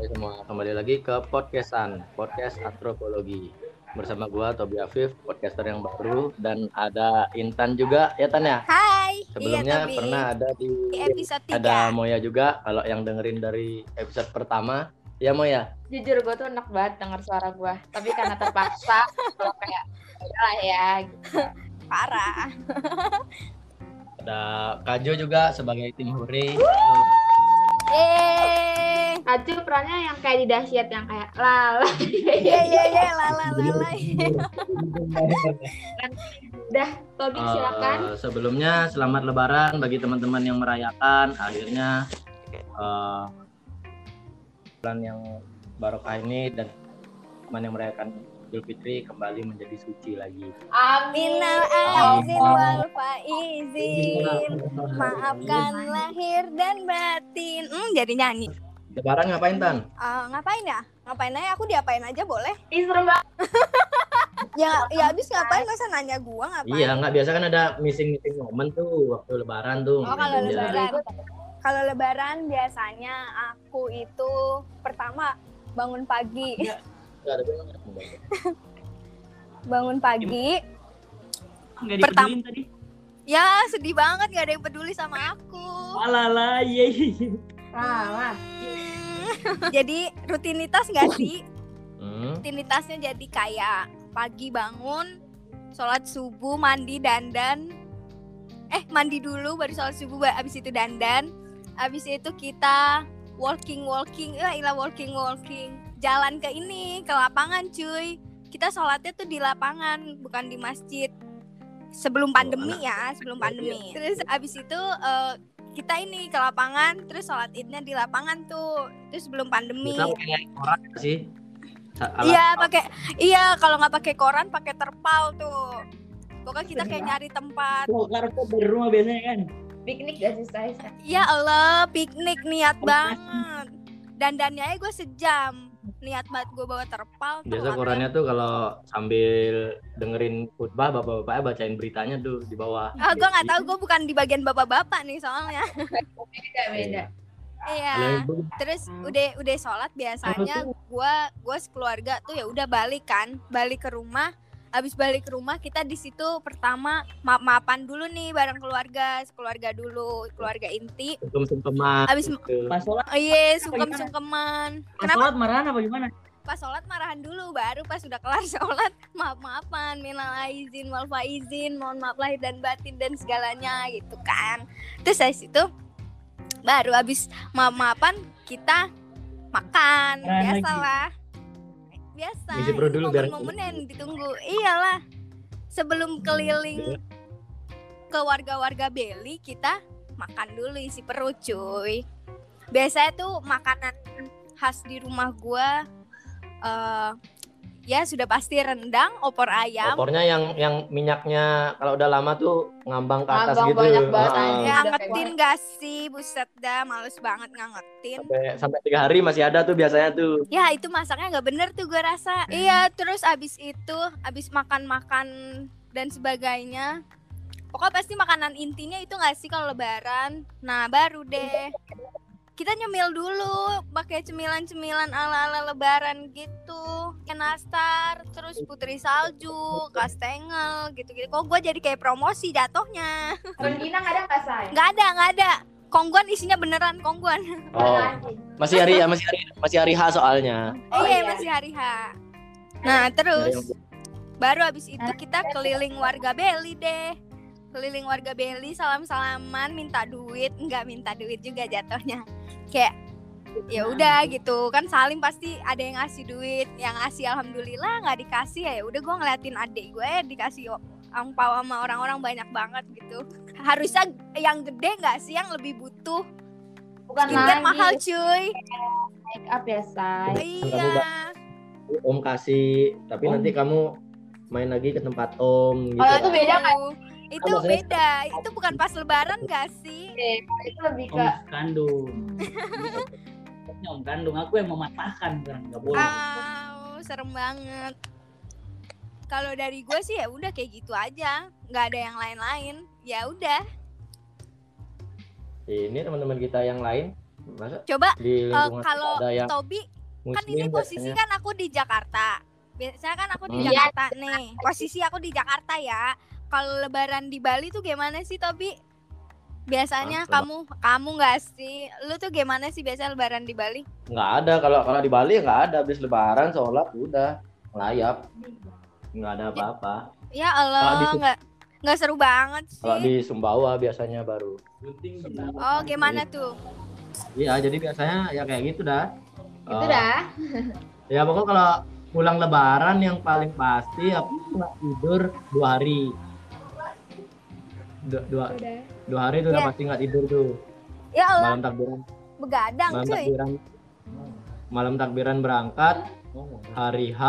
Hai semua, kembali lagi ke podcastan, podcast antropologi. Bersama gua Tobi Afif, podcaster yang baru dan ada Intan juga ya Tan ya. Hai. Sebelumnya iya, Tobi. pernah ada di di episode 3. ada Moya juga kalau yang dengerin dari episode pertama. Ya Moya. jujur gue tuh enak banget denger suara gue tapi karena terpaksa kayak lah ya gitu. Parah. Ada Kajo juga sebagai tim huri. Yeay. Acu perannya yang kayak di dahsyat yang kayak lala Iya iya iya lala lala. udah Tobi Eh, silakan sebelumnya selamat lebaran bagi teman-teman yang merayakan akhirnya eh, bulan yang barokah ini dan teman yang merayakan Idul Fitri kembali menjadi suci lagi. Aizin wal faizin. Maafkan lahir dan batin. Hmm, jadi nyanyi. Lebaran ngapain Tan? Eh, ngapain ya? Ngapain aja? Aku diapain aja boleh? Ih, serem banget Ya ya habis ngapain masa nanya gua ngapain? Iya nggak biasa kan ada missing missing momen tuh waktu Lebaran tuh. Oh kalau Iya. lebaran. Kalau lebaran biasanya aku itu pertama bangun pagi. Nggak ada ada. Bangun pagi. Nggak Pertam- dipeduliin tadi. Ya sedih banget gak ada yang peduli sama aku. Alala, iya iya. lala Hmm. jadi rutinitas gak sih? Hmm. Rutinitasnya jadi kayak pagi bangun, sholat subuh, mandi, dandan. Eh mandi dulu baru sholat subuh, abis itu dandan. Abis itu kita walking walking, ya ilah walking walking. Jalan ke ini ke lapangan cuy. Kita sholatnya tuh di lapangan bukan di masjid. Sebelum pandemi ya, sebelum pandemi. Terus abis itu eh, kita ini ke lapangan, terus sholat idnya di lapangan tuh. Terus sebelum pandemi. Kita pakai koran nggak sih. Sa- alat- Iya pakai iya kalau nggak pakai koran pakai terpal tuh. Pokoknya kita kayak nyari tempat. Dari rumah biasanya kan. piknik gak sih saya Ya Allah piknik niat banget. Dandannya aja gue sejam. Niat banget gue bawa terpal. Biasa korannya tuh kalau sambil dengerin khutbah bapak-bapaknya bacain beritanya tuh di bawah. Ah gue nggak tahu gue bukan di bagian bapak-bapak nih soalnya. beda beda Iya. Kalau ibu Terus udah udah sholat biasanya gue gue sekeluarga tuh ya udah balik kan balik ke rumah. Abis balik ke rumah kita di situ pertama maaf maafan dulu nih bareng keluarga keluarga dulu keluarga inti. sungkem-sungkeman. Abis gitu. Pas sholat, Oh iya, Apa sungkem-sungkeman. pas Kenapa sholat marahan apa gimana? pas sholat marahan dulu, baru pas sudah kelar sholat maaf-maafan, minal aizin wal faizin, mohon maaf lahir dan batin dan segalanya gitu kan. Terus dari situ baru habis maaf-maafan kita makan, lagi. biasalah. Biasa. Ini dulu biar- momen-momen yang ditunggu. Iyalah. Sebelum keliling ke warga-warga Beli kita makan dulu isi perut cuy biasanya tuh makanan khas di rumah gua eh ya sudah pasti rendang opor ayam. Opornya yang yang minyaknya kalau udah lama tuh ngambang ke atas Ngambang gitu. banyak banget, ya ngetin gak sih buset dah males banget ngangetin. Sampai sampai tiga hari masih ada tuh biasanya tuh. ya itu masaknya nggak bener tuh gue rasa. Iya terus abis itu abis makan-makan dan sebagainya pokoknya pasti makanan intinya itu nggak sih kalau lebaran? Nah baru deh kita nyemil dulu pakai cemilan-cemilan ala-ala lebaran gitu. Kayak nastar terus putri salju kastengel gitu-gitu. Kok gue jadi kayak promosi jatuhnya. Rengginang ada nggak saya nggak ada nggak ada. Kongguan isinya beneran kongguan. Oh, masih hari ya, masih hari masih hari H soalnya. Oh, iya iya. masih hari H. Nah terus Dari- Baru habis itu kita keliling warga Beli deh. Keliling warga Beli salam-salaman minta duit, enggak minta duit juga jatuhnya. Kayak ya udah gitu. Kan salim pasti ada yang ngasih duit. Yang ngasih alhamdulillah nggak dikasih ya udah gue ngeliatin adik gue dikasih o- angpau sama orang-orang banyak banget gitu. Harusnya yang gede nggak sih yang lebih butuh? Bukan lagi. mahal cuy. Make up ya say iya. Om kasih, tapi Om. nanti kamu main lagi ke tempat Om gitu. Kalau itu beda kan? Itu beda itu bukan pas lebaran gak sih itu lebih Om ke kandung. Ini om kandung, aku yang mematahkan kan nggak boleh. Au, serem banget. Kalau dari gue sih ya udah kayak gitu aja, nggak ada yang lain-lain. Ya udah. Ini teman-teman kita yang lain Masa Coba di eh, lingkungan kalau Tobi kan ini posisi biasanya. kan aku di Jakarta. Biasanya kan aku di Hmm. Jakarta nih. Posisi aku di Jakarta ya. Kalau lebaran di Bali tuh gimana sih Tobi? Biasanya Ah, kamu kamu nggak sih? Lu tuh gimana sih biasa lebaran di Bali? nggak ada kalau kalau di Bali nggak ada habis lebaran sholat udah layap nggak ada apa-apa Ya Kalau Allah, nggak nggak seru banget kalau sih. di Sumbawa biasanya baru Oh, gimana tuh? iya jadi biasanya ya kayak gitu dah Itu Eh, dah. ya pokoknya kalau pulang lebaran yang paling pasti aku nggak tidur dua hari dua, dua, Udah. dua hari tuh udah Ya. pasti nggak tidur tuh. Ya Allah, malam takbiran. Begadang malam cuy. takbiran. Malam takbiran berangkat hari H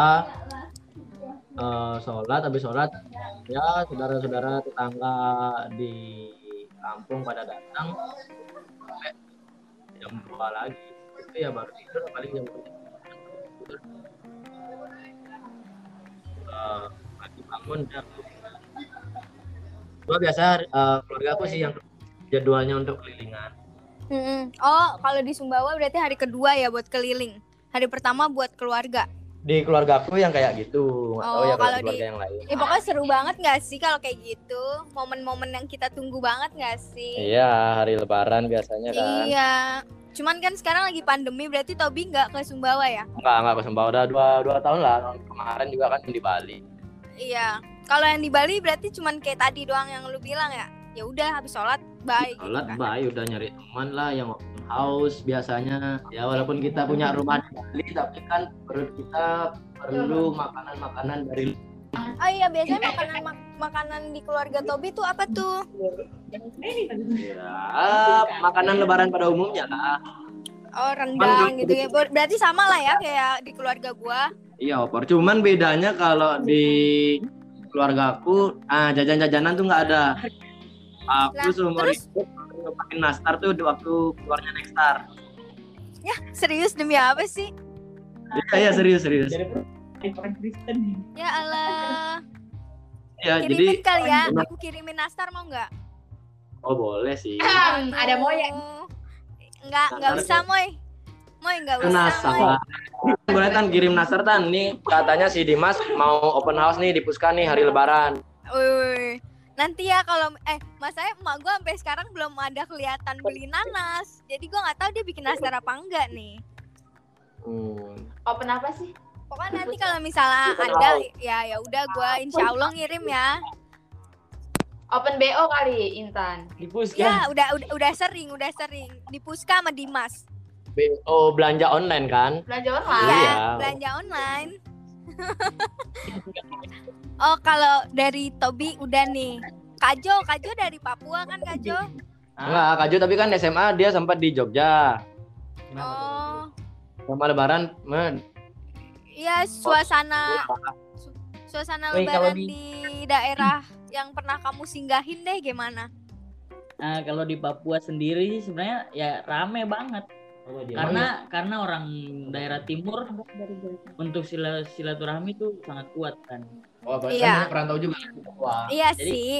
eh, sholat habis sholat ya saudara-saudara tetangga di kampung pada datang. Sampai jam dua lagi. Itu ya baru tidur paling jam tidur Eh, pagi bangun jam gua biasa eh, keluarga aku sih yang jadwalnya untuk kelilingan Mm-mm. Oh, kalau di Sumbawa berarti hari kedua ya buat keliling. Hari pertama buat keluarga. di keluarga aku yang kayak gitu nggak tahu Oh, ya kalau kalau keluarga di- yang lain Eh pokoknya seru banget gak sih kalau kayak gitu? Momen-momen yang kita tunggu banget gak sih? iya hari lebaran biasanya kan Iya. Cuman kan sekarang lagi pandemi berarti Tobi nggak ke Sumbawa ya? Enggak, enggak ke Sumbawa. Udah dua, dua tahun lah. Kemarin juga kan di Bali. Iya. Kalau yang di Bali berarti cuman kayak tadi doang yang lu bilang ya? Ya udah habis sholat bye. gitu Sholat kan. baik, udah nyari teman lah yang open house biasanya. Ya walaupun kita punya rumah di Bali, tapi kan perut kita perlu makanan-makanan dari Oh iya biasanya makanan mak- makanan di keluarga Tobi tuh apa tuh? ya, makanan lebaran pada umumnya lah. Oh rendang gitu ya. Ber- Berarti sama lah ya kayak di keluarga gua. Iya, opor. Cuman bedanya kalau di keluarga aku, ah jajan-jajanan tuh nggak ada. Aku Lah, seumur terus? hidup pakai nastar tuh di waktu keluarnya Nextar. Ya serius demi apa sih? Iya, iya serius serius. Orang Kristen. Ya Allah. Ya, jadi Kirimin kali ya. Aku kirimin nastar mau nggak? oh boleh sih. Ada mau ya. Aduh. Nggak, nggak usah, Moy. Moy, nggak usah, Moy. Nasar. Boleh tan kirim Nasar tan. Nih katanya si Dimas mau open house nih di Puska nih hari lebaran. Wih, nanti ya kalau eh masanya emak gue sampai sekarang belum ada kelihatan beli nanas. Jadi gue nggak tahu dia bikin nastar apa enggak nih. Hmm. Open apa sih? Pokoknya nanti kalau misalnya ada ya ya udah gue insya Allah ngirim ya. Open BO kali, Intan. Di Puska. Ya udah udah udah sering udah sering di Puska sama Dimas. Oh belanja online kan? Belanja Iya online. Iya. belanja online. oh kalau dari Tobi udah nih. Kajo, Kajo dari Papua kan Kajo? Enggak, Kak Jo tapi kan SMA dia sempat di Jogja. Oh, Sama lebaran, men. iya suasana suasana kalau lebaran di- di daerah yang pernah kamu singgahin deh gimana? Nah, kalau di Papua sendiri sih sebenarnya ya rame banget. Karena karena orang daerah timur untuk sila, silaturahmi itu sangat kuat kan. Oh, berarti Iya. kan perantau juga. Wah. Iya jadi- sih.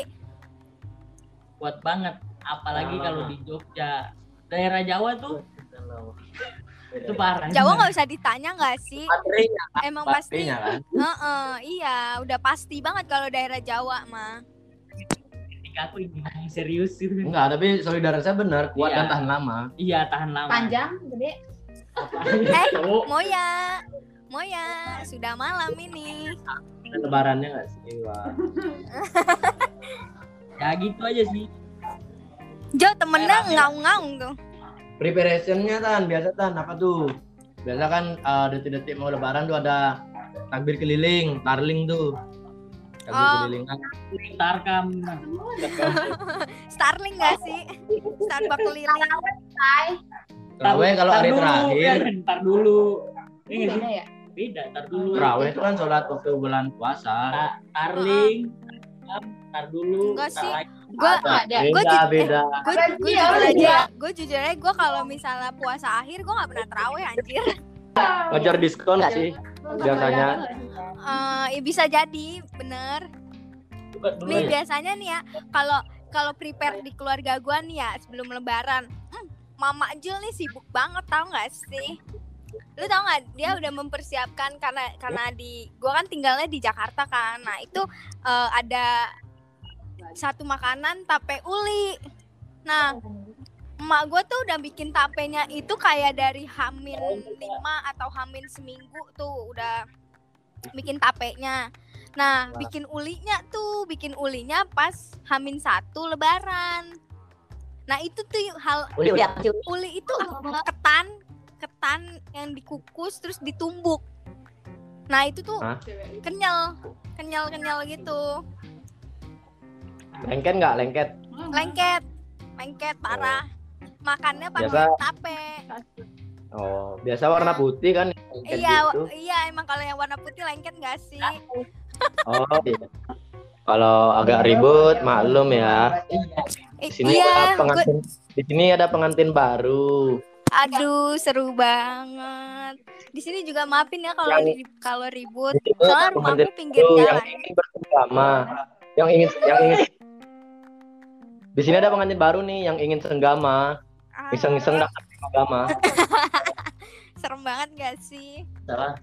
Kuat banget. Apalagi Lama. kalau di Jogja. Daerah Jawa tuh itu parah. Jawa nggak usah ditanya nggak sih? Baterainya, Emang pasti. kan. Heeh, iya, udah pasti banget kalau daerah Jawa mah. Ketika aku ini serius itu. Enggak, tapi solidaritasnya benar, kuat Iya. dan tahan lama. Iya, tahan lama. Panjang, gede. Eh. Moya, Moya, sudah malam ini. Lebarannya enggak sih? Wah. Ya gitu aja sih. Jo temennya rame. ngaung-ngaung tuh. Preparationnya tan, biasa tan apa tuh? Biasa kan eh, detik-detik mau lebaran tuh ada takbir keliling, tarling tuh. Oh. kan. Tarkam. Starling gak sih? Starbucks keliling. Terawih kalau hari terakhir, kan, Tar dulu. Ini sih? Beda ya? Beda, tar dulu. terawih itu kan sholat waktu bulan puasa. Ta- Tarling, tarkam, tar dulu. Enggak sih. Gua ada. Ju- beda. gue gue ya? jujur aja, Iya. gue jujur aja gue kalau misalnya puasa akhir gue nggak pernah terawih anjir. Ngejar diskon nggak sih? Biasanya. Eh, ya bisa jadi, bener. Nih aja. biasanya nih ya, kalau kalau prepare di keluarga gue nih ya sebelum Lebaran, hmm, Mama Jul nih sibuk banget tau gak sih? Lu tau gak dia udah mempersiapkan karena karena di gua kan tinggalnya di Jakarta kan. Nah, itu eh, ada satu makanan tape uli. Nah, emak gue tuh udah bikin tapenya itu kayak dari Hamin 5 atau Hamin seminggu tuh udah bikin tapenya. Nah, bikin ulinya tuh, bikin ulinya pas Hamin satu lebaran. Nah, itu tuh hal Uli uli uli itu ketan, ketan yang dikukus terus ditumbuk. Nah, itu tuh Hah? kenyal, kenyal-kenyal gitu. Lengket nggak? Lengket. Lengket, lengket parah. Makannya pakai Biasa- tape. Oh, biasa warna putih kan? Iya, gitu. iya emang kalau yang warna putih lengket gak sih? Oh, iya. Kalau agak ribut, maklum ya. Di sini iya, ada pengantin. Di sini ada pengantin baru. aduh seru banget. Di sini juga maafin ya kalau Yang- kalau ribut. Di Soalnya rumahku pengantin pinggir baru yang jalan. ingin bersenggama. Yang ingin yang ingin Di sini ada pengantin baru nih yang ingin senggama, iseng-iseng daftar senggama. serem banget gak sih? Salah.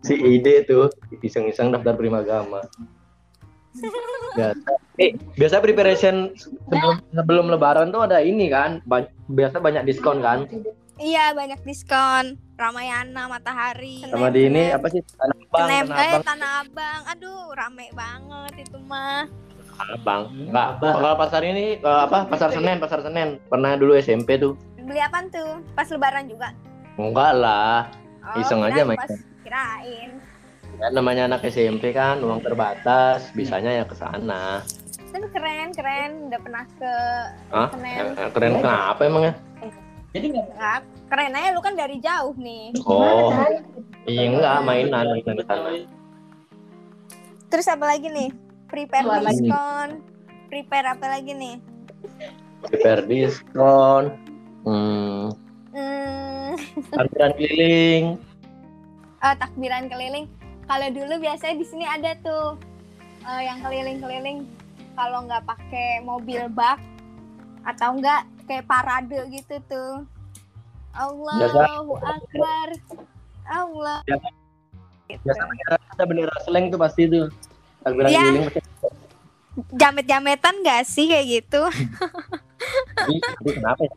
Si ide tuh iseng-iseng daftar primagama. Biasa. Eh, biasa preparation sebelum sebelum lebaran tuh ada ini kan, ba- biasa banyak diskon kan. Iya banyak diskon. Ramayana, Matahari. Sama di ini apa sih? Tanah Abang, Tanah eh Abang, Tanah Abang. Aduh rame banget itu mah. Abang. Enggak, kalau pasar ini eh, apa? Pasar Senen, Pasar Senen. Pernah dulu SMP tuh. Beli apaan tuh? Pas lebaran juga? Enggak lah. Oh, Iseng aja main. Pas, kirain. Ya, namanya anak SMP kan, uang terbatas, bisanya ya ke sana. Tapi keren, keren. Udah pernah ke Hah? Senen. Eh, Keren kenapa emangnya? Jadi nggak Nggak, keren aja lu kan dari jauh nih. Oh. Iya enggak, mainan mainan ke sana. Terus apa lagi nih? Prepare lagi. diskon. Prepare apa lagi nih? Prepare diskon. Hmm, Hmm, parkiran keliling. oh, takbiran keliling. Kalau dulu biasanya di sini ada tuh eh, yang keliling-keliling. Kalau nggak pakai mobil bak atau enggak kayak parade gitu tuh. Allahu Akbar. Allah. Biasa bendera, ada bendera seleng tuh pasti tuh. Takbiran Iya. keliling. Jamet-jametan gak sih kayak gitu? Tapi, tapi kenapa ya?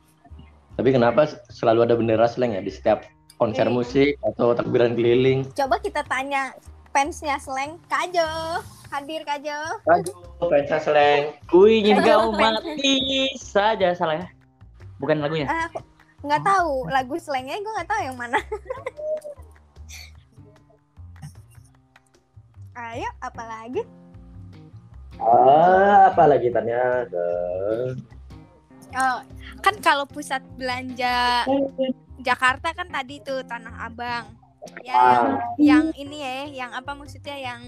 Tapi kenapa selalu ada bendera seleng ya di setiap konser Iya. musik atau takbiran keliling? Coba kita tanya fansnya Sleng. Kajo, hadir Kajo. Aduh, pensa seleng. Ku ingin kau mati saja salah ya. Bukan lagunya. Ah, aku nggak tahu lagu Slengnya, gue nggak tahu yang mana. Ayo, apalagi? Ah, apa lagi tanya? Oh, kan kalau pusat belanja Jakarta kan tadi tuh Tanah Abang. Yang yang ini ya, yang apa maksudnya yang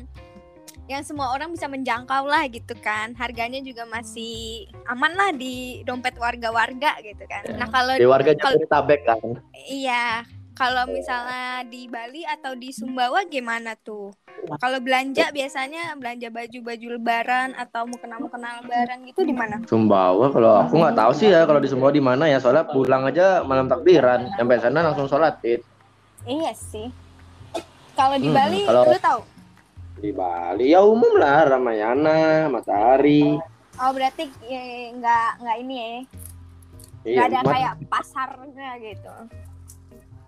yang semua orang bisa menjangkau lah gitu kan. Harganya juga masih aman lah di dompet warga-warga gitu kan. Nah, kalau Di warga Kalau- Jabodetabek kan. Iya, kalau misalnya di Bali atau di Sumbawa gimana tuh? Kalau belanja biasanya belanja baju-baju lebaran atau mukena-mukena lebaran gitu di mana? Sumbawa kalau aku nggak tahu sih ya kalau di Sumbawa di mana ya soalnya pulang aja malam takbiran sampai sana langsung sholat id Iya sih. Kalau di Hmm, Bali kalau- lu tahu? di Bali ya umum lah Ramayana Matahari Oh, berarti eh, nggak nggak ini ya. Iya ada cuma kayak pasarnya gitu.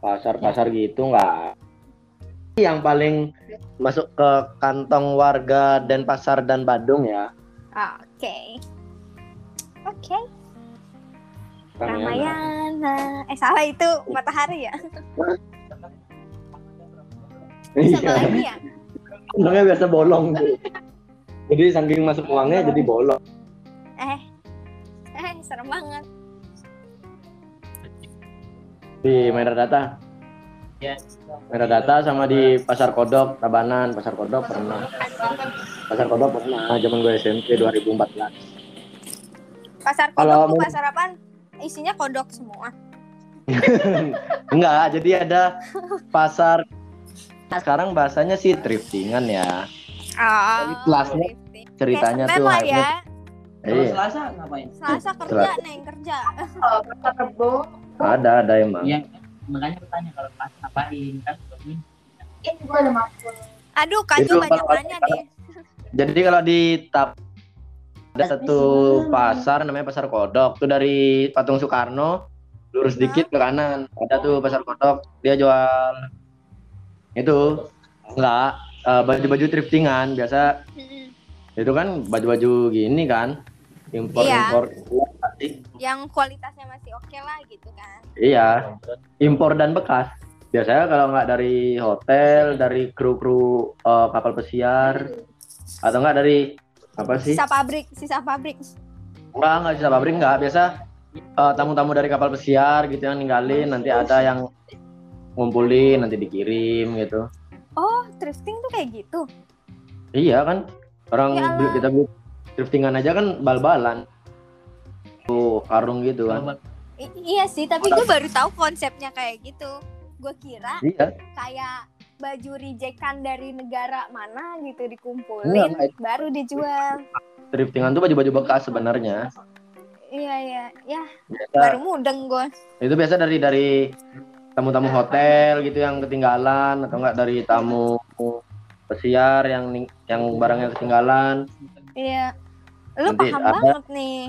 Pasar-pasar gitu nggak yang paling masuk ke kantong warga dan pasar dan Badung ya Oke. Oke. Ramayana. Ramayana. Eh salah itu matahari ya. Iya. Lagi ya? Uangnya biasa bolong tuh. Jadi saking masuk uangnya jadi bolong. Eh. Eh, serem banget. Di Meradata. Ya. Meradata sama di Pasar Kodok, Tabanan, Pasar Kodok pernah. Pasar Kodok pernah zaman gue SMP 2014. Pasar Kalau kodok tuh mau- pasar apaan? Isinya kodok semua. Enggak, jadi ada pasar sekarang bahasanya sih thriftingan ya. Oh, kelasnya thrifting. Ceritanya tuh lah ya. Kalau Iya. Selasa ngapain? Selasa kerja, Neng, kerja. Oh, pasar rebo. Ada, ada emang. Yang makanya aku tanya kalau pas ngapain kan? Ini Ini gue ada mampu. Aduh, Itu Jo banyak kalau- nanya deh. Jadi kalau di tap ada satu pasar namanya pasar kodok. Tuh dari patung Soekarno lurus dikit ke kanan. Ada tuh pasar kodok dia jual itu. Enggak eh, baju-baju thriftingan biasa. Mm-mm. itu kan baju-baju gini kan impor impor Yang kualitasnya masih oke lah gitu kan. iya impor dan bekas biasanya kalau nggak dari hotel dari kru-kru eh, kapal pesiar atau enggak dari apa sih Sisa pabrik, sisa pabrik. Enggak, enggak sisa pabrik enggak. Biasa eh, tamu-tamu dari kapal pesiar gitu yang ninggalin, nanti ada yang ngumpulin, nanti dikirim gitu. Oh, thrifting tuh kayak gitu. Iya kan, orang Ya kita thriftingan aja kan bal-balan. Tuh, karung gitu kan. I- iya sih, tapi gue baru tahu konsepnya kayak gitu. Gue kira Iya, kayak baju rejectan dari negara mana gitu dikumpulin enggak. baru dijual. thriftingan tuh baju-baju bekas sebenarnya. Iya iya, ya Biasa, baru mudeng gue. itu biasa dari dari tamu-tamu hotel gitu yang ketinggalan atau enggak dari tamu pesiar yang yang barangnya ketinggalan. Iya, lu Nanti paham ada- banget nih.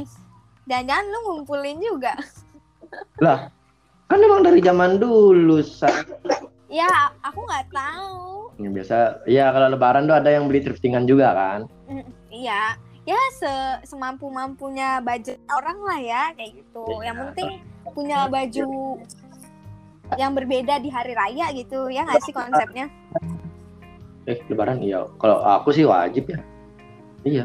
Jangan-jangan lu ngumpulin juga. Kan emang dari zaman dulu, Sa. Ya, aku nggak tahu. Ya, biasa ya kalau lebaran tuh ada yang beli thriftingan juga kan Mm, Iya, ya se semampu mampunya budget orang lah ya kayak gitu. Iya. Yang penting punya baju yang berbeda di hari raya gitu ya nggak sih konsepnya? eh lebaran iya kalau aku sih wajib ya iya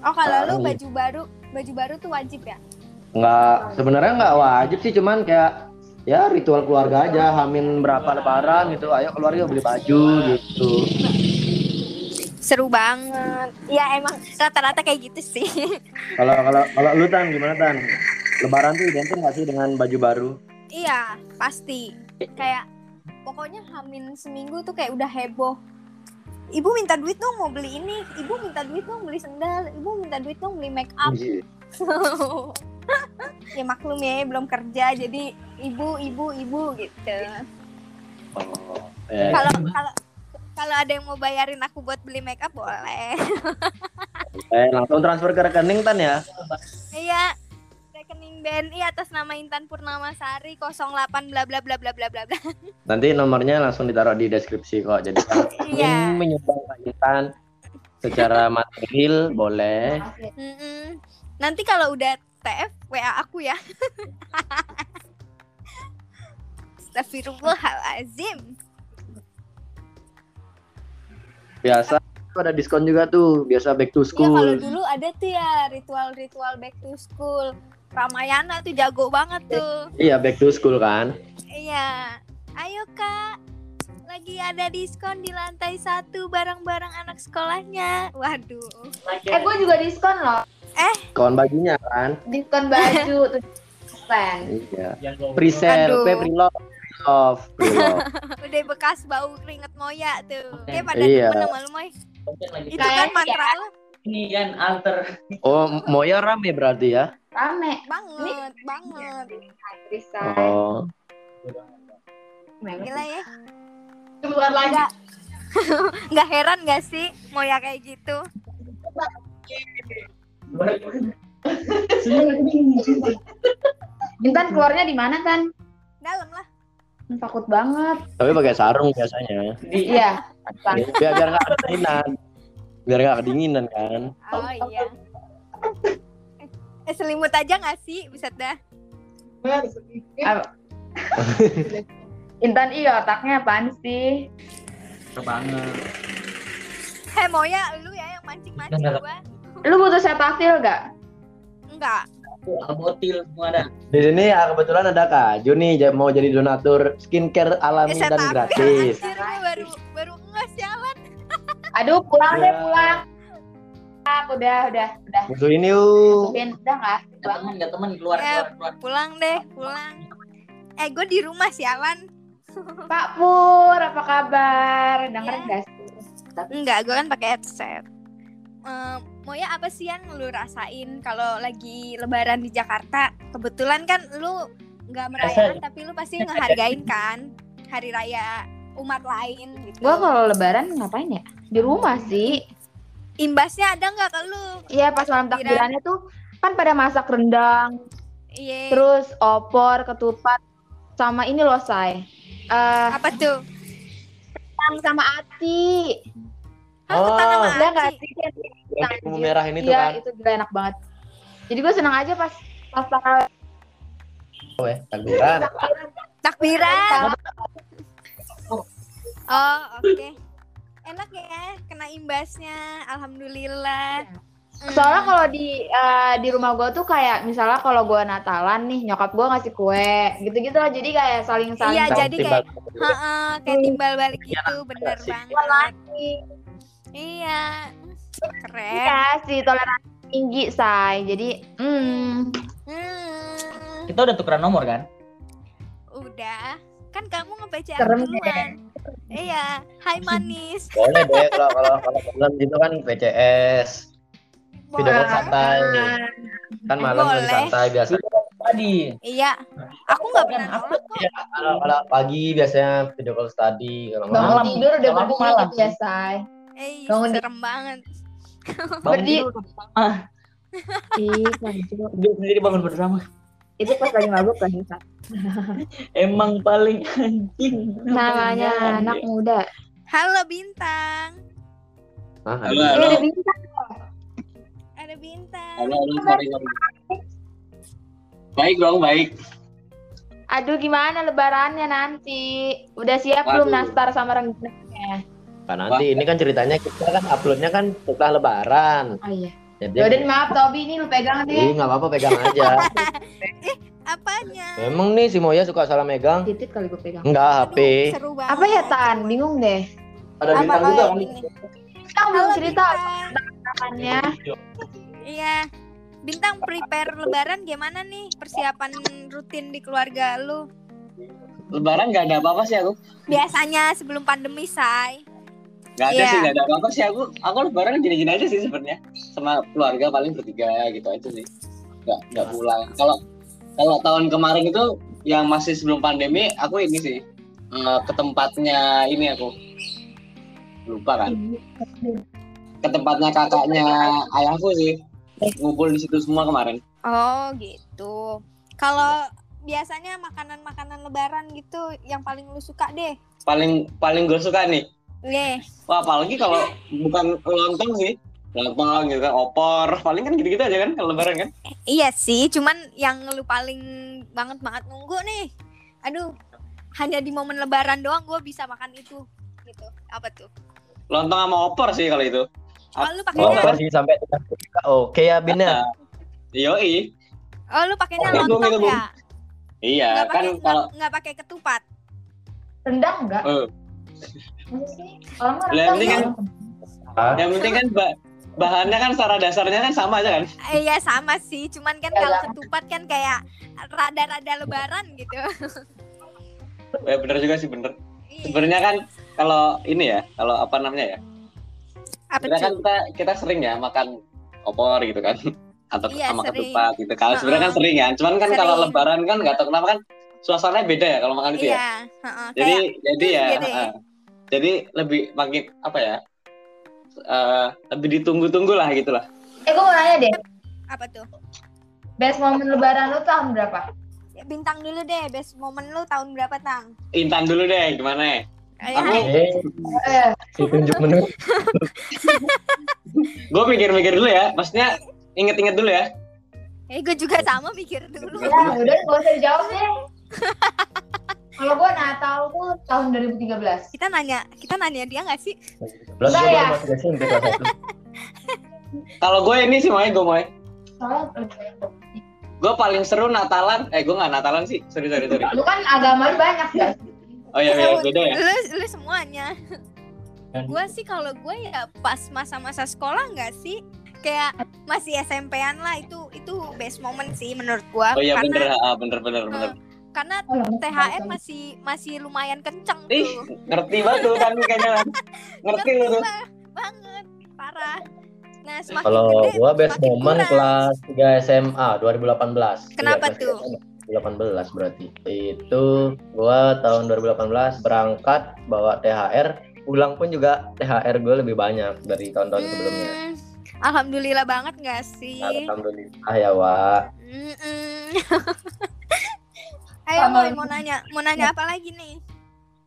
Oh kalau lu iya. baju baru baju baru tuh wajib ya? nggak sebenarnya nggak wajib sih cuman kayak ya ritual keluarga aja hamin berapa lebaran gitu ayo keluarga beli baju gitu Seru banget. Ya emang rata-rata kayak gitu sih. kalau kalau kalau lu tan gimana tan lebaran tuh identik nggak sih dengan baju baru iya pasti. Kayak pokoknya hamin seminggu tuh kayak udah heboh. Ibu minta duit dong mau beli ini. Ibu minta duit dong beli sendal. Ibu minta duit dong beli make up. Iya. ya maklum ya belum kerja jadi ibu ibu ibu gitu oh, eh, kalau kalau kalau ada yang mau bayarin aku buat beli make up boleh eh, langsung transfer ke rekening tan ya iya rekening BNI atas nama Intan Purnamasari 08 bla bla bla bla bla bla bla. Nanti nomornya langsung ditaruh di deskripsi kok. Jadi kalau ingin menyumbang Intan secara material boleh. Nanti kalau udah TF WA aku ya. Astagfirullahalazim. Biasa ada diskon juga tuh biasa back to Iya kalau school. dulu ada tuh ya ritual-ritual back to school Ramayana tuh jago banget tuh iya back to school kan Iya. Ayo kak, lagi ada diskon di lantai satu barang-barang anak sekolahnya. Waduh. Eh gue juga diskon loh. kawan bajunya kan Diskon baju tuh persen. iya pre-sale pre-love. Udah bekas bau keringet moya tuh. Dia pada Iya. demen sama lu Moy. Itu kan mantra ya. lu ini kan alter oh Moya rame berarti ya Rame. banget, banget. Bisa. oh Gila ya. Keluar lagi. Enggak. Enggak heran gak sih Moya kayak gitu? Intan keluarnya di mana kan? Dalam lah. Takut banget. tapi pakai sarung biasanya Iya. biar biar nggak kedinginan biar nggak kedinginan kan Oh iya. Eh, selimut aja gak sih? Bisa dah. Intan iya otaknya apaan sih? banget Hei Moya, lu ya yang mancing-mancing gua. Lu butuh setafil gak? Enggak. botil semua ada di sini ya kebetulan ada Kak Juni mau jadi donatur skincare alami Eh, dan gratis Anjir, baru baru jalan. Aduh pulang deh Ya. pulang. Ah, Udah udah udah. butuhin yuk udah nggak? nggak temen nggak temen keluar Ya. keluar keluar Pulang deh, pulang. Eh, gue di rumah sialan. Pak Pur apa kabar? Denger Ya. nggak sih? Enggak, gue kan pakai headset. Eh, Moya apa sih yang lu rasain kalau lagi lebaran di Jakarta? Kebetulan kan lu nggak merayakan tapi lu pasti ngehargain kan hari raya umat lain gitu. Gua kalau lebaran ngapain ya? Di rumah sih. Imbasnya ada nggak ke lu? Iya pas malam takbirannya tuh kan pada masak rendang, Iya. terus opor, ketupat, sama ini loh say. Eh, Apa tuh? kentang sama ati. Sama Oh. Udah nggak aci. sih? Yang bumbu merah ini tuh Iya, kan. itu gila enak banget. Jadi gue seneng aja pas pas tarawih. Oh, ya, takbiran. Takbiran. Oh, oke. Enak ya, kena imbasnya. Alhamdulillah. Soalnya kalau di eh, di rumah gue tuh kayak misalnya kalau gue Natalan nih nyokap gue ngasih kue gitu-gitu lah jadi kayak saling saling Iya, jadi kayak Heeh, kayak timbal balik gitu, bener banget. lagi. Iya. Keren. Iya sih toleransi tinggi say. Jadi hmm Hmm, Kita udah tukeran nomor kan? udah. Kan kamu nge-PC Serem duluan. Iya, hai manis. Boleh deh kalau kalau kalau malam gitu kan PCS. Video call santai. Kan malam Boleh. santai biasa. Tadi. Iya. Aku nggak pernah nolak kok. Ya, kalau, kalau pagi biasanya video call study kalau bangun malam Malam. tidur udah aku berdiri malam say. Eh, Bangun serem banget. Bangun Berdi- lanjut. Tidur sendiri bangun bersama. Itu pas lagi mabuk kan? Emang paling anjing. namanya anak muda. Halo bintang. Hah, Halo, Eh, halo. ada bintang. Ada bintang. Halo, halo, sorry, sorry. Baik dong, baik. Aduh gimana lebarannya nanti? Udah siap belum Waduh. nastar sama rengginangnya? Nah, nanti ini kan ceritanya kita kan uploadnya kan setelah lebaran. Oh iya. Jadi Yaudah maaf Tobi ini lu pegang Ih, deh. nggak apa-apa pegang aja. Apanya? Emang nih si Moya suka salah megang? Titit kali gue pegang. Enggak, HP. Seru banget. Apa ya Tan? Bingung deh. Ada Apa bintang juga kan? Kita belum cerita Bintang. makannya. Iya. Bintang prepare lebaran gimana nih persiapan rutin di keluarga lu? Lebaran nggak ada apa-apa sih aku. Biasanya sebelum pandemi, Say. Nggak ada Iya. sih, nggak ada apa-apa sih aku. Aku lebaran gini-gini aja sih sebenarnya. Sama keluarga paling bertiga gitu aja sih. Nggak nggak pulang. Kalau kalau tahun kemarin itu yang masih sebelum pandemi, aku ini sih eh, ke tempatnya ini aku lupa kan. Ke tempatnya kakaknya ayahku sih. Ngumpul di situ semua kemarin. Oh, gitu. Kalau biasanya makanan-makanan lebaran gitu yang paling lu suka deh. Paling paling gue suka nih Nih, Wah, apalagi kalau bukan lontong sih. Lontong gitu kan, opor. Paling kan gitu-gitu aja kan kalau lebaran kan. iya sih, cuman yang lu paling banget banget nunggu nih. Aduh, hanya di momen lebaran doang gue bisa makan itu. Gitu. Apa tuh? Lontong sama opor sih kalau itu. Oh, lu Oh, pakainya masih sampai Oke ya Bin ya. Yoi. Oh, lu pakainya itu, lontong Bung. ya? Iya, Nggak kan pakai kalau nggak- pakai ketupat. Rendang enggak? Masa sih? Orang mah yang penting kan yang penting kan ba- bahannya kan secara dasarnya kan sama aja kan. Eh, Iya sama sih, cuman kan Ya, kalau ya. ketupat kan kayak rada-rada lebaran gitu. Ya bener juga sih bener. Iya. Sebenarnya kan kalau ini ya, kalau apa namanya ya? Apa Kita kan kita, kita sering ya makan opor gitu kan. Atau Iya, sama sering. ketupat gitu. Kalau sebenarnya kan sering kan. Cuman kan kalau lebaran kan nggak tahu kenapa kan suasananya beda ya kalau makan itu ya. Iya, heeh, jadi kayak jadi ya gitu ya. uh, jadi lebih makin apa ya uh, lebih ditunggu-tunggu lah gitu lah Eh gue mau nanya deh. apa tuh? Best momen lebaran lu tahun berapa? Ya, Bintang dulu deh, best momen lu tahun berapa, Tang? intan dulu deh gimana ya Aku-. Eh, Eh, si tunjuk menu. gue mikir-mikir dulu ya maksudnya inget-inget dulu ya Eh, gue juga sama mikir dulu. ya udah gak usah dijawab deh. Kalau gue Natal tuh tahun 2013. Kita nanya, kita nanya dia nggak sih? Gue ya? kalau gue ini sih mau gue Soalnya gue paling seru Natalan eh gue nggak Natalan sih sorry sorry sorry lu kan agama lu banyak kan? oh iya iya beda ya Lu, lu semuanya. Gue sih kalau gue ya pas masa-masa sekolah nggak sih? Kayak masih SMP-an lah itu itu best moment sih menurut gue. oh iya karena bener ah, bener bener bener karena Oh, THR masih masih lumayan kenceng ih tuh. ngerti banget tuh kan kayaknya ngerti lu tuh banget parah Nah, semakin Kalau gede gua best semakin moment kurang. kelas 3 SMA 2018. Kenapa kelas tuh? 3 SMA, 2018 berarti. Itu gua tahun 2018 berangkat bawa THR, pulang pun juga THR gue lebih banyak dari tahun-tahun sebelumnya. Hmm, Alhamdulillah banget gak sih? Alhamdulillah ya, Wak. Mm-mm. Ayo Moy, mau nanya, mau nanya apa lagi nih?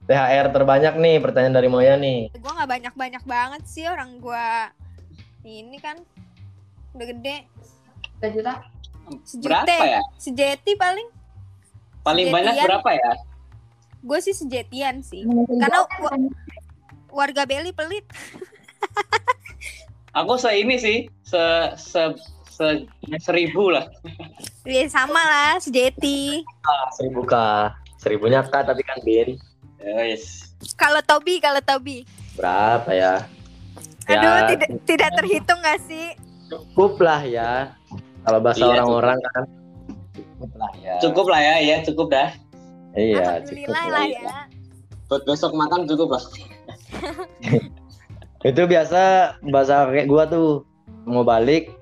THR terbanyak nih pertanyaan dari Moya nih. Gue nggak banyak-banyak banget sih orang gua ini kan udah gede. Satu juta. Sejuta, Berapa ya? sejeti paling. Paling banyak Sejetian. berapa ya? Gue sih sejetian sih. Karena wa- warga Beli pelit. Aku se ini sih, se se, se seribu lah. Ya sama lah, sejeti. Ah, seribu kah? Seribunya kah tapi kan Bin. Yes. Kalau Tobi, kalau Tobi. Berapa ya? Aduh, Ya, tidak tidak terhitung gak sih? cukup lah ya. Kalau bahasa Iya, orang-orang kan cukup lah ya. Cukup lah ya, ya cukup dah. Iya, cukup lah. lah ya. Buat besok makan cukup lah. Itu biasa bahasa kayak gua tuh mau balik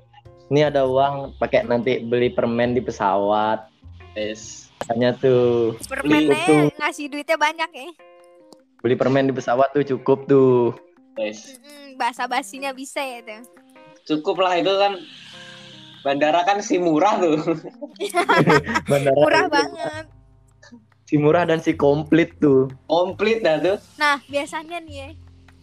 ini ada uang pakai nanti beli permen di pesawat. Yes. Hanya tuh Permennya Beli ngasih duitnya banyak ya. beli permen di pesawat tuh cukup tuh. Yes. Mm, bahasa basinya bisa ya tuh. Cukup lah itu kan bandara kan si murah tuh. Bandara Murah itu banget. Si murah dan si komplit tuh. Komplit dah tuh. Nah, biasanya nih ya,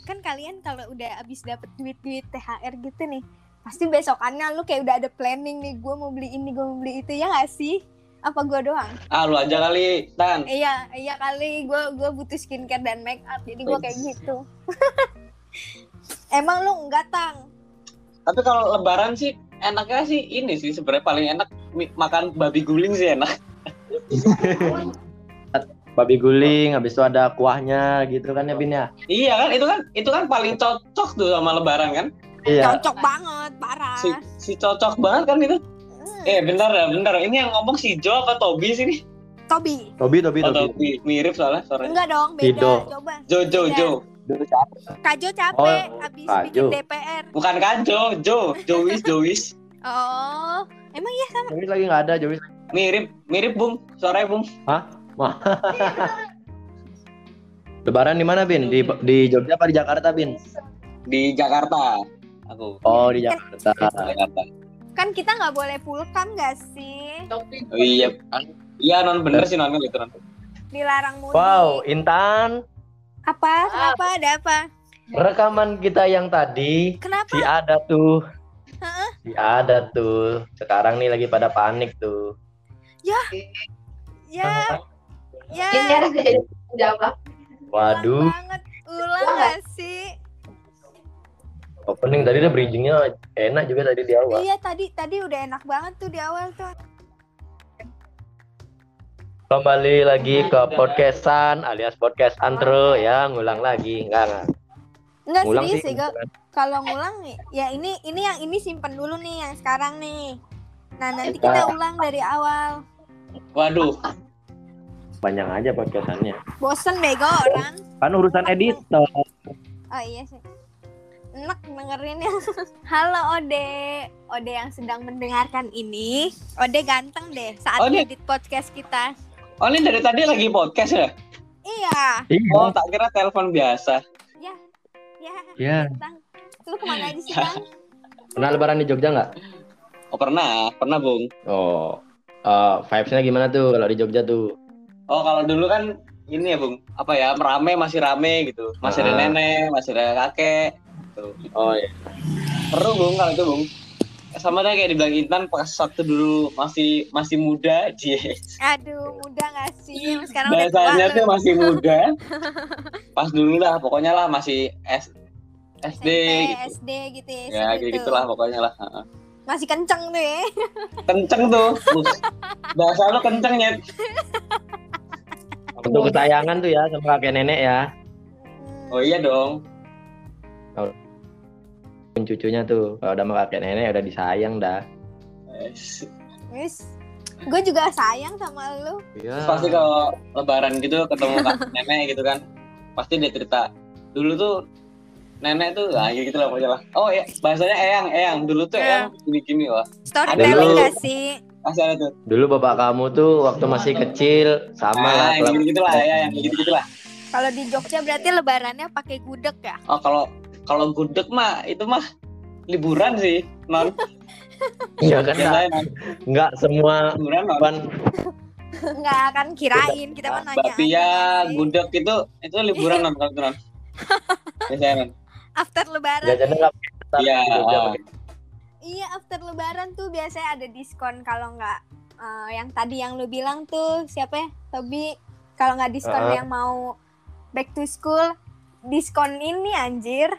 kan kalian kalau udah abis dapet duit-duit THR gitu nih, pasti besokannya lu kayak udah ada planning nih, gue mau beli ini, gue mau beli itu, ya gak sih? Apa gue doang? Ah lu aja kali, Tan. Iya, iya kali, gue gue butuh skincare dan make up, jadi gue kayak gitu. Emang lu enggak tang? Tapi kalau lebaran sih enaknya sih ini sih sebenarnya paling enak makan babi guling sih enak. Babi guling, habis itu ada kuahnya gitu kan ya Bin ya? Iya kan itu kan itu kan paling cocok tuh sama lebaran kan. Iya. Cocok banget, parah. Si, si cocok banget kan itu. Hmm, Eh bentar ya, bentar. Ini yang ngomong si Jo apa Tobi sih nih? Tobi. Tobi, Tobi, Oh, Tobi. Tobi. Mirip soalnya suaranya. Enggak dong, beda. Tido. Coba. Jo Jo Beda. Jo. Kajo capek Oh, abis Kajo. bikin DPR. Bukan kan Jo, Jo, Jois, Jois. Oh, emang ya sama? Jovis lagi nggak ada, Jovis. Mirip, mirip Bung. Suaranya Bung. Lebaran di mana Bin? Di di Jogja apa di Jakarta Bin? Di Jakarta. Aku. Oh di Jakarta. Jakarta. Kan kita nggak boleh full cam gak sih? Oh, iya. Iya non bener sih non gitu non. Dilarang mudik. Wow, Intan, Apa? Kenapa? Ada apa? rekaman kita yang tadi Kenapa? si ada tuh. Heeh. Si ada tuh. Sekarang nih lagi pada panik tuh. Ya, Ini ya. harus jawab. Waduh, Ulang banget. Ulang gak sih? Opening tadi udah bridgingnya enak juga tadi di awal. Iya tadi tadi udah enak banget tuh di awal tuh. Kembali lagi ke podcastan alias podcast antro ya, ngulang lagi. Enggak, enggak. Enggak Ngulang serius sih. sih. Kalau ngulang ya ini ini yang ini simpen dulu nih yang sekarang nih. Nah, nanti kita ulang dari awal. Waduh. Banyak aja podcastannya. Bosen bego orang. Kan urusan editor. Oh iya sih. Enak dengerinnya. Halo Ode. Ode yang sedang mendengarkan ini. Ode ganteng deh saat Ode. edit podcast kita. Oh ini dari tadi lagi podcast ya? Iya. Iya. Oh tak kira telepon biasa. Ya. Iya. Bang. Lu ke mana aja sih, Bang? Pernah lebaran di Jogja nggak? Oh pernah, pernah Bung. Oh, eh, vibes-nya gimana tuh kalau di Jogja tuh? Oh kalau dulu kan ini ya Bung, apa ya merame masih rame gitu, masih ada Ah. nenek, masih ada kakek. Gitu. Oh iya. Seru Bung kalau itu Bung. Sama deh kayak dibilang Intan pas waktu dulu masih masih muda, cie. Aduh, muda gak sih? Sekarang udah tua Bahasanya tuh masih muda. Pas dulu lah, pokoknya lah masih S SD SMP, gitu. SD gitu ya. Ya gitu gitulah pokoknya lah. Heeh. Masih kenceng tuh ya. Kenceng tuh. Bahasa lu kenceng ya. Untuk kesayangan tuh ya sama kakek nenek ya. Oh iya dong. Cucunya tuh kalau udah sama kakek nenek udah disayang dah. Yes. Wis. Gue juga sayang sama lu. Iya. Terus pasti kalau lebaran gitu ketemu kakek nenek gitu kan pasti dia cerita dulu tuh nenek tuh ah gitu lah pokoknya lah oh ya bahasanya eyang eyang dulu tuh Ya. eyang gini gini wah Storytelling Dulu- gak sih? masih ada tuh Dulu bapak kamu tuh waktu masih kecil sama lah. ah yang gitu gitu lah ya yang gitu gitu lah Kalau di Jogja berarti lebarannya pakai gudeg ya? oh kalau kalau gudeg mah itu mah liburan sih non Iya kan nggak nggak semua liburan non ban Enggak kan kirain kita mah nanya. sih. gudeg itu itu liburan non kalau itu non biasanya non After lebaran. nggak Iya, pakai- Iya, after lebaran tuh biasanya ada diskon kalau nggak eh, yang tadi yang lu bilang tuh siapa ya? Tobi kalau nggak diskon Ah. yang mau back to school, diskon ini anjir.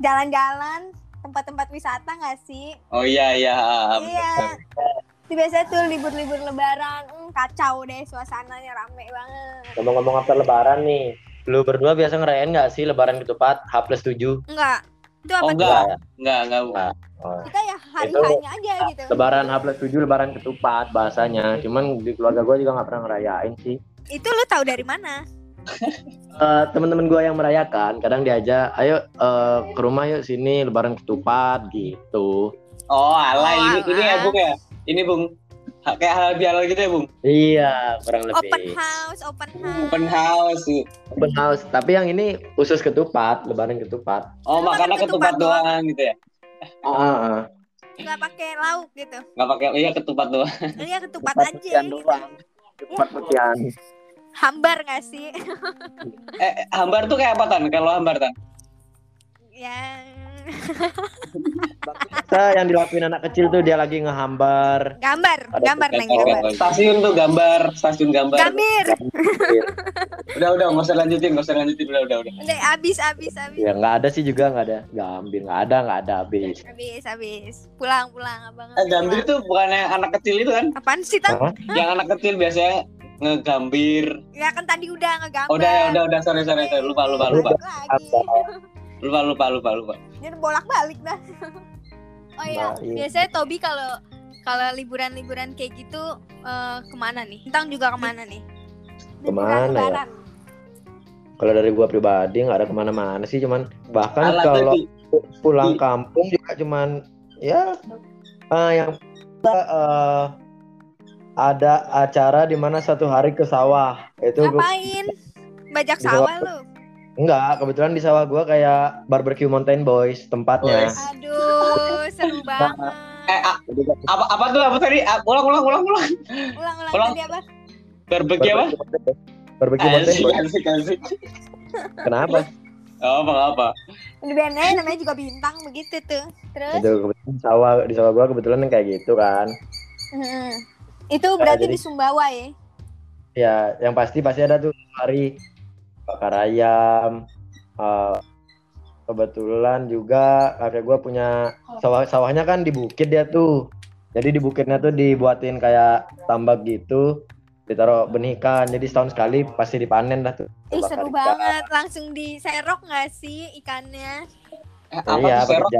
Jalan-jalan, tempat-tempat wisata nggak sih? oh iya iya iya. Itu biasanya tuh libur-libur lebaran, hmm, kacau deh suasananya rame banget. Ngomong-ngomong after lebaran nih, lu berdua biasa ngerayain nggak sih lebaran ketupat H plus 7? Enggak. Itu apa Oh, enggak. enggak enggak Bu. Oh. Kita ya hari-harinya aja gitu. Lebaran H plus 7 lebaran ketupat bahasanya. Cuman di keluarga gue juga nggak pernah ngerayain sih. Itu lu tahu dari mana? Eh, teman-teman gue yang merayakan kadang diajak ayo eh, ke rumah yuk sini lebaran ketupat gitu. Oh alah Oh, ini ini ya bung ya? Ini bung. Ha- kayak halal bihalal gitu ya bung? Iya kurang lebih. Open house, open house. open house Open house. Tapi yang ini khusus ketupat lebaran ketupat. Oh Cuma makannya ketupat ketupat doang. gitu ya? Ah, ah, ah. Nggak pakai lauk gitu. nggak pakai iya ketupat doang. Iya ketupat Ketupat aja putihan gitu. doang. ketupat putihan Hambar gak sih? eh hambar tuh kayak apa tan kalau hambar tan yang Kita yang dilakuin anak kecil tuh dia lagi ngehambar gambar, Ada gambar neng gambar. stasiun tuh gambar stasiun gambar Gambir. udah udah nggak usah lanjutin nggak usah lanjutin udah udah udah Udah abis abis abis. ya nggak ada sih juga nggak ada gambir nggak ada nggak ada habis Abis abis. Pulang pulang abang. eh gambir itu bukannya anak kecil itu kan Apaan sih tan? Yang anak kecil biasanya ngegambir Ya kan tadi udah ngegambar. oh, udah ya udah udah sorry sorry sorry lupa lupa lupa lupa lupa lupa lupa Jadi bolak balik dah. Oh iya, Nah, iya. biasanya Tobi kalau kalau liburan-liburan kayak gitu eh, ke mana nih? Bintang juga ke mana nih? Ke mana ya? Kalau dari gua pribadi nggak ada ke mana-mana sih cuman bahkan kalau tadi pulang kampung juga cuman ya eh, yang eh, ada acara di mana satu hari ke sawah itu gua- Ngapain? Bajak Di bawah- sawah lu. enggak kebetulan di sawah gua kayak barbecue mountain boys tempatnya. Aduh, seru banget. eh a- apa apa tuh apa tadi Ah, ulang ulang ulang ulang Ulang ulang ulang. tadi apa? berbagi apa barbecue mountain boys asik asik kenapa oh apa apa Di BNN namanya juga bintang begitu tuh. Terus itu kebetulan sawah di sawah gua kebetulan kayak gitu kan mm, itu berarti jadi- di Sumbawa ya? ya yang pasti pasti ada tuh hari bakar ayam eh, kebetulan juga kakek gua punya sawah sawahnya kan di bukit dia tuh. Jadi di bukitnya tuh dibuatin kayak tambak gitu ditaruh benih ikan jadi setahun sekali pasti dipanen dah tuh. Ih seru ikan. banget, langsung diserok nggak sih ikannya? Eh, apa Iya, serok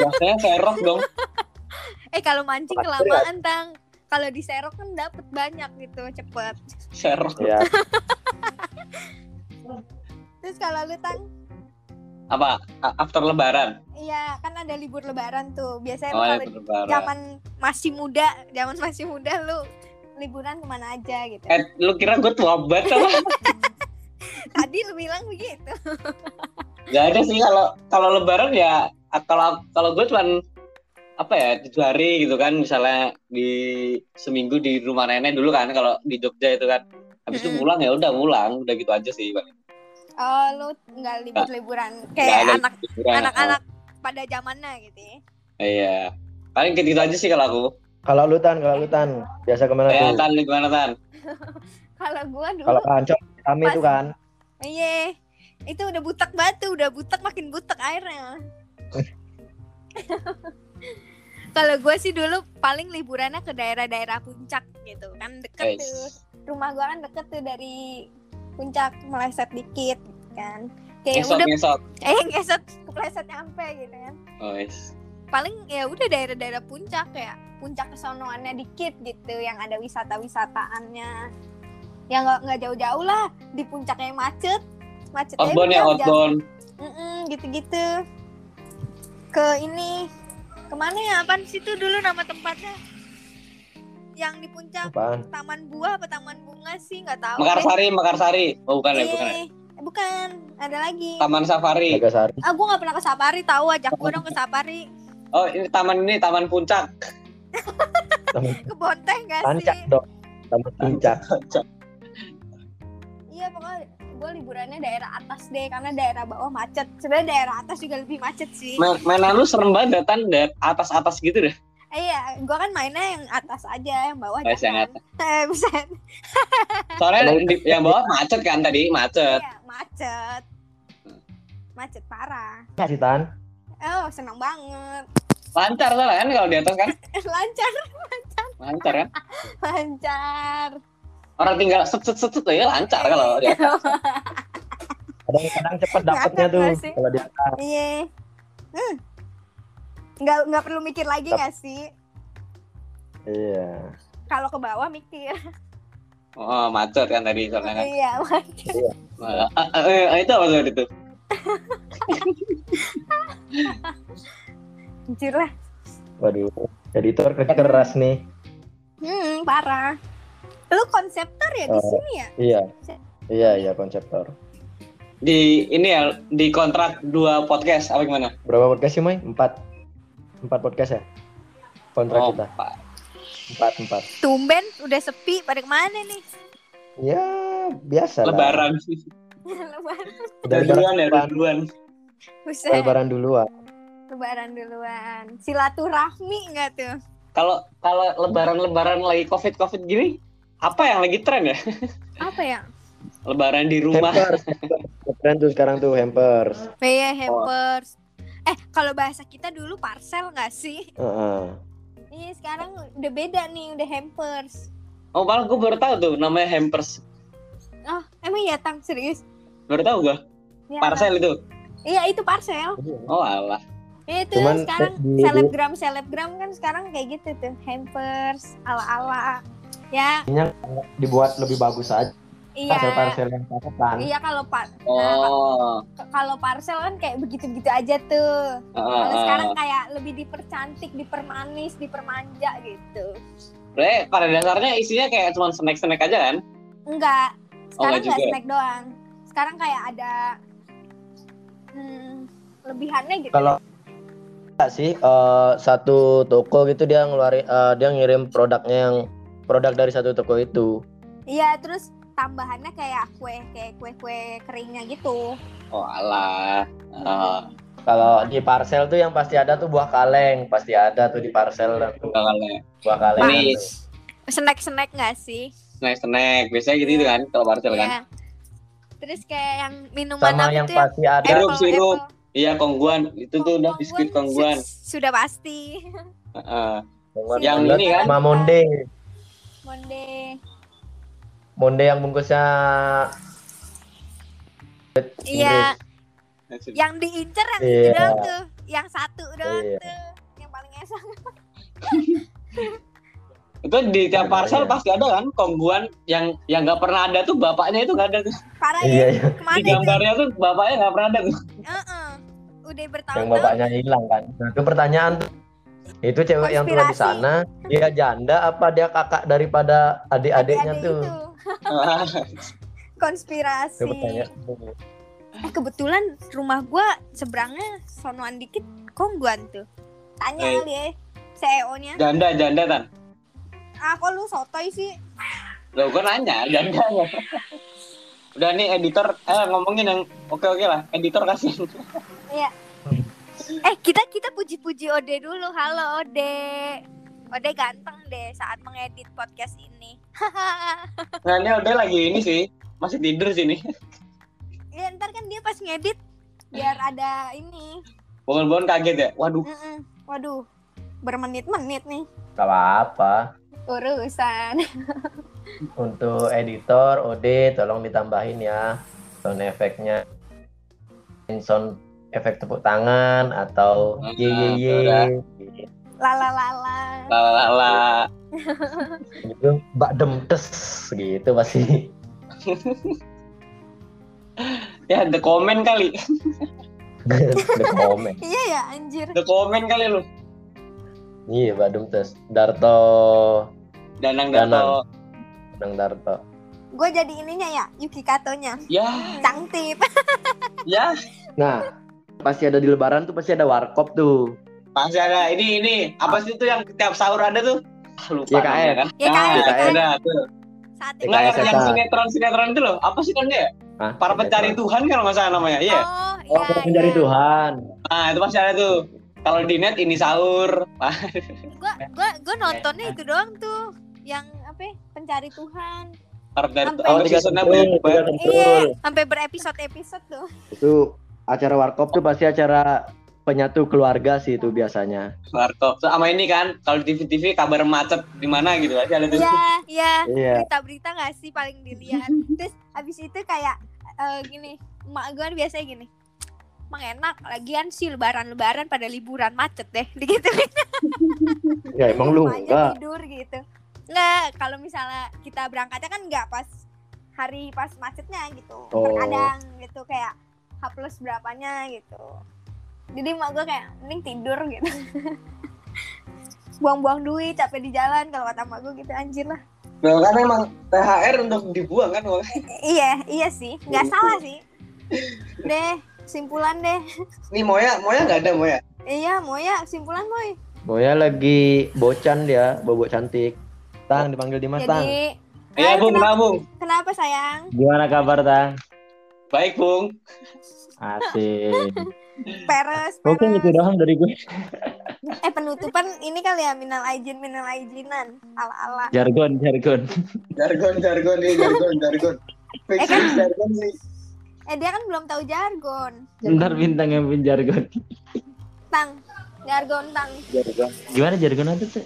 bahasanya serok dong. Eh kalau mancing kelamaan tang, kalau diserok kan dapet banyak gitu cepet. serok ya Terus kalau lu tang, apa after lebaran iya kan ada libur lebaran tuh. Biasanya oh kalau zaman masih muda, zaman masih muda lu liburan ke mana aja gitu. eh lu kira gue tua banget apa Tadi lu bilang begitu. Gak ada sih kalau kalau lebaran ya kalau kalau gue cuman apa ya tujuh hari gitu kan misalnya di seminggu di rumah nenek dulu kan kalau di Jogja itu kan habis itu pulang ya udah pulang udah gitu aja sih Pak. Oh lu nggak libur liburan kayak ada anak liburan. anak-anak pada zamannya gitu ya. Oh, iya paling gitu aja sih kalau aku kalau lu tan kalau lu tan biasa ke mana ya tuh tan gimana tan Kalau gua dulu kalau kancok kami tuh kan Iya, itu udah butek batu, udah butek makin butek airnya. Kalau gue sih dulu paling liburannya ke daerah-daerah puncak gitu kan deket Guys. tuh. Rumah gue kan deket tuh dari puncak meleset dikit kan. Kayak ngesot udah ngesot eh ngesot kepleset nyampe gitu kan. oh, yes. Paling ya udah daerah-daerah puncak kayak puncak kesonoannya dikit gitu yang ada wisata-wisataannya. Ya nggak nggak jauh-jauh lah di puncaknya macet macetnya Outbound ya, outbound. Gitu-gitu ke ini ke mana ya apaan sih itu dulu nama tempatnya yang di puncak Apaan? taman buah apa taman bunga sih nggak tahu. Mekarsari, Mekarsari. Oh, bukan ya, Iya, bukan ya. bukan ada lagi Taman Safari. Nagasari. ah gue nggak pernah ke safari tahu ajak gue dong ke safari Oh, ini taman ini Taman Puncak. ke bonteh nggak Tancak sih dong. Taman puncak. iya pokoknya gue liburannya daerah atas deh karena daerah bawah macet sebenarnya daerah atas juga lebih macet sih Main, mainan lu serem banget Tan, dari atas-atas gitu deh. Eh, iya gue kan mainnya yang atas aja yang bawah Oh, yang jangan eh buset Soalnya di, yang bawah macet kan tadi, macet. Iya, macet. Macet parah. Nggak sih Tan? Oh, senang banget. Lancar soalnya kan kalau di atas kan. Lancar, Lancar kan. lancar. Orang tinggal set set set, set ya lancar kalau di atas. Kadang-kadang cepet dapetnya tuh. Kalau di atas. Iya. Hmm. Nggak nggak perlu mikir lagi nggak sih? Iya. Kalau ke bawah mikir. Oh, macet kan tadi soalnya kan. Iya, macet. Ah, ah, eh, itu apa tuh itu? Anjir lah. Waduh. Editor keras nih. Hmm, parah. Lu konseptor ya di Oh. sini ya? Iya. Iya, iya konseptor. Di ini ya di kontrak dua podcast apa gimana? Berapa podcast sih, Mai? Empat. Empat podcast ya? Kontrak Oh, kita. Pak. Empat, empat. Tumben udah sepi pada ke mana nih? Ya, biasa lah. Lebaran. Lebaran. Udah Udah lebaran duluan ya, udah duluan. duluan. Buset. Lebaran duluan. Lebaran duluan. Silaturahmi enggak tuh? Kalau kalau lebaran-lebaran lagi Covid-Covid gini, apa yang lagi tren ya? Apa ya? Lebaran di rumah. Hampers. Keren tuh sekarang tuh hampers. Iya, hampers. Eh, kalau bahasa kita dulu parcel nggak sih? Heeh. Iya, sekarang udah beda nih, udah hampers. Oh, malah gue baru tahu tuh namanya hampers. Oh, emang ya, Tang? Serius? Baru tahu gue. Ya, Parcel itu. Iya, itu parcel. Oh, alah. Iya, itu Cuman sekarang selebgram selebgram kan sekarang kayak gitu tuh, hampers ala-ala. Ya, Dibuat lebih bagus aja. iya. Parcel-parcel yang paketan. Iya kalau par nah, Oh. ka- kalau parcel kan kayak begitu-begitu aja tuh. Ah, Kalau ah, sekarang kayak lebih dipercantik, dipermanis, dipermanja gitu. Sebenarnya pada dasarnya isinya kayak cuma snack-snack aja kan? Enggak. Oh, Sekarang enggak enggak juga. snack doang. Sekarang kayak ada hmm, lebihannya gitu. Kalau Enggak sih eh, satu toko gitu dia ngeluarin eh, dia ngirim produknya yang produk dari satu toko itu. Iya, terus tambahannya kayak kue kayak kue-kue keringnya gitu. Oh, alah. Ah, Kalau di parcel tuh yang pasti ada tuh buah kaleng, pasti ada tuh di parcel buah kaleng. Ini- tuh. Snack-snack nggak sih? Snack-snack. Biasanya gitu, gitu kan kalau parcel kan. Iya. Terus kayak yang minuman Sama apa yang tuh yang pasti ada Sirup, Apple, sirup. Apple. Iya, kongguan. Itu tuh udah Kongguan biskuit su- kongguan. Sudah pasti. Heeh. Yang ini kan? sama monde. Monde. Yang bungkusnya Iya, yang diincer yang itu Iya. doang tuh. Yang satu doang Iya. tuh. Yang paling esak. Itu di tiap parcel iya. pasti ada kan kongguan yang yang nggak pernah ada tuh bapaknya itu nggak ada tuh. Parah Iya, ya. iya. Di itu? gambarnya tuh bapaknya nggak pernah ada tuh. Heeh. Udah yang bertahun-tahun. bapaknya hilang kan. Nah, itu pertanyaan tuh. Itu cewek yang tua di Konspirasi. sana, dia janda apa dia kakak daripada adik-adiknya Adik-adik tuh? Konspirasi. Eh, kebetulan rumah gua seberangnya sonoan dikit kongguan tuh. Tanya Eh. kali ya CEO-nya. janda janda kan. Ah, kok lu sotoy sih? Loh, gue nanya janda ya. Udah nih editor, eh ngomongin yang oke oke lah. Editor kasih. Eh, kita kita puji-puji Ode dulu. Halo Ode. Ode ganteng deh saat mengedit podcast ini. Nah ini udah lagi ini sih, masih tidur sini. ya ntar kan dia pas ngedit biar ada ini. Bangun-bangun kaget ya. Waduh, Mm-mm. Waduh, bermenit-menit nih Gak apa-apa. urusan. Untuk editor, Ode tolong ditambahin ya sound efeknya. Sound efek tepuk tangan atau Ah, ye ye ye udah. Lala lala. lalala. gitu bak dem tes gitu pasti Ya, the comment kali. The comment. Iya ya anjir. The comment kali lu. Iya, Badung tes. Darto, Danang Danang. Darto. Danang Darto. Gue jadi ininya ya, Yuki Katonya. Ya, Cangtip. ya. Nah, pasti ada di lebaran tuh pasti ada warkop tuh. Masih ada ini ini apa sih itu yang tiap sahur ada tuh? Ah, lupa YKM. namanya kan. YKM, Nah, YKM. ada tuh. Saat YKM Nggak, yang, setan. yang sinetron sinetron itu loh. Apa sih namanya? ya? Hah? Para pencari Tuhan kalau nggak salah namanya. Iya. Oh, Oh, iya. mencari iya. Tuhan. Nah, itu pasti ada tuh. Kalau di net ini sahur. Gua gua gua nontonnya itu doang tuh. Yang apa? ya, Pencari Tuhan. Para Sampai- oh. Iya, sampai berepisode-episode tuh. Itu acara warkop tuh pasti acara penyatu keluarga sih itu biasanya. Warkop. Sama ini kan, kalau di TV-TV kabar macet di mana gitu pasti ada tuh. Iya, iya. Berita-berita nggak sih paling dilihat. Terus habis itu kayak eh, gini, emak gue kan biasanya gini. Emang enak, lagian sih lebaran-lebaran pada liburan macet deh, gitu. Ya emang lu aja enggak. tidur gitu. Nggak, kalau misalnya kita berangkatnya kan nggak pas hari pas macetnya gitu. Oh. Terkadang gitu kayak H plus berapanya gitu. Jadi emak gue kayak mending tidur gitu. Buang-buang duit, capek di jalan kalau kata emak gue gitu anjir lah. Nah, kan emang THR untuk dibuang kan. Iya, iya sih. Nggak salah sih. Deh, simpulan deh. Nih Moya, Moya nggak ada Moya. Iya, mau ya simpulan boy. Boya lagi bocan dia, bobo cantik. Tang dipanggil Dimas Tang. Jadi, Iya Eh, Bung, kenapa, kenapa Bung? kenapa sayang? Gimana kabar Tang? Baik Bung. Asik. Peres, Oke peres. gitu doang dari gue. Eh penutupan ini kali ya minal aijin minal aijinan ala ala. Jargon, jargon. Jargon, jargon nih, jargon, jargon. Eh, kan- jargon sih. Eh dia kan belum tahu jargon. Ntar bintang yang pin jargon. Tang, jargon tang. Jargon. Gimana jargon itu tuh?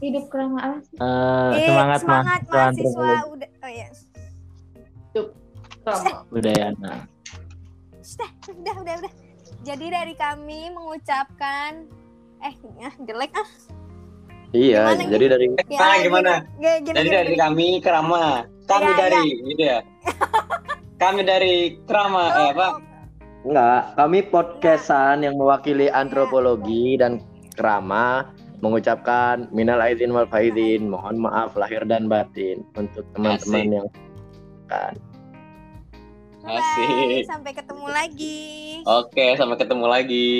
Hidup keramaan. Eh, Eh, semangat semangat mahasiswa udah. Oh iya. Udayana. Sudah, udah, udah, udah. Jadi dari kami mengucapkan eh ya, jelek ah. Iya, Gimana jadi dari Ya, Nah, gimana? Gini, gini, Jadi gini, dari gini. kami Kerama. Kami Iya, dari gitu ya. kami dari Kerama Oh, eh apa? oh, enggak, kami podcastan yang mewakili antropologi dan kerama mengucapkan minal aidin wal faizin, mohon maaf lahir dan batin untuk teman-teman yang kan. Bye-bye. Asik. Sampai ketemu lagi. Oke, sampai ketemu lagi.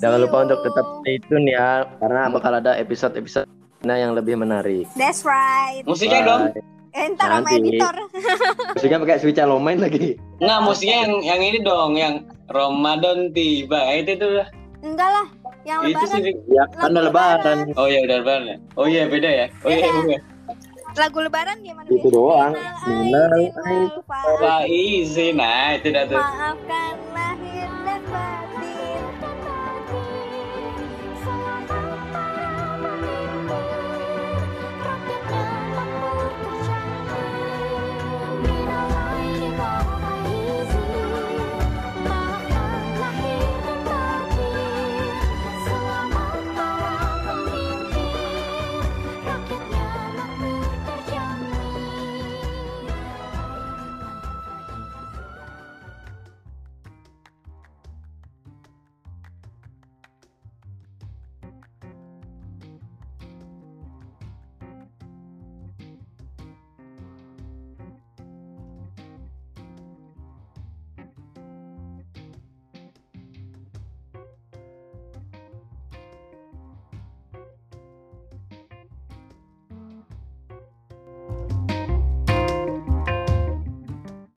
Jangan See lupa you. untuk tetap stay tune ya karena bakal ada episode-episode yang lebih menarik. That's right. Musiknya dong. Bye. Eh, ntar sama editor. Musiknya pakai switch main lagi. Nggak, musiknya yang yang ini dong, yang Ramadan tiba. Itu tuh. Enggak lah, yang Itu lebaran. sih. Ya kan lebaran. Oh iya udah lebaran ya. Oh iya beda ya. Oh iya Beda lagu lebaran gimana itu doang. Minal aizin maafkan lahir dan batin.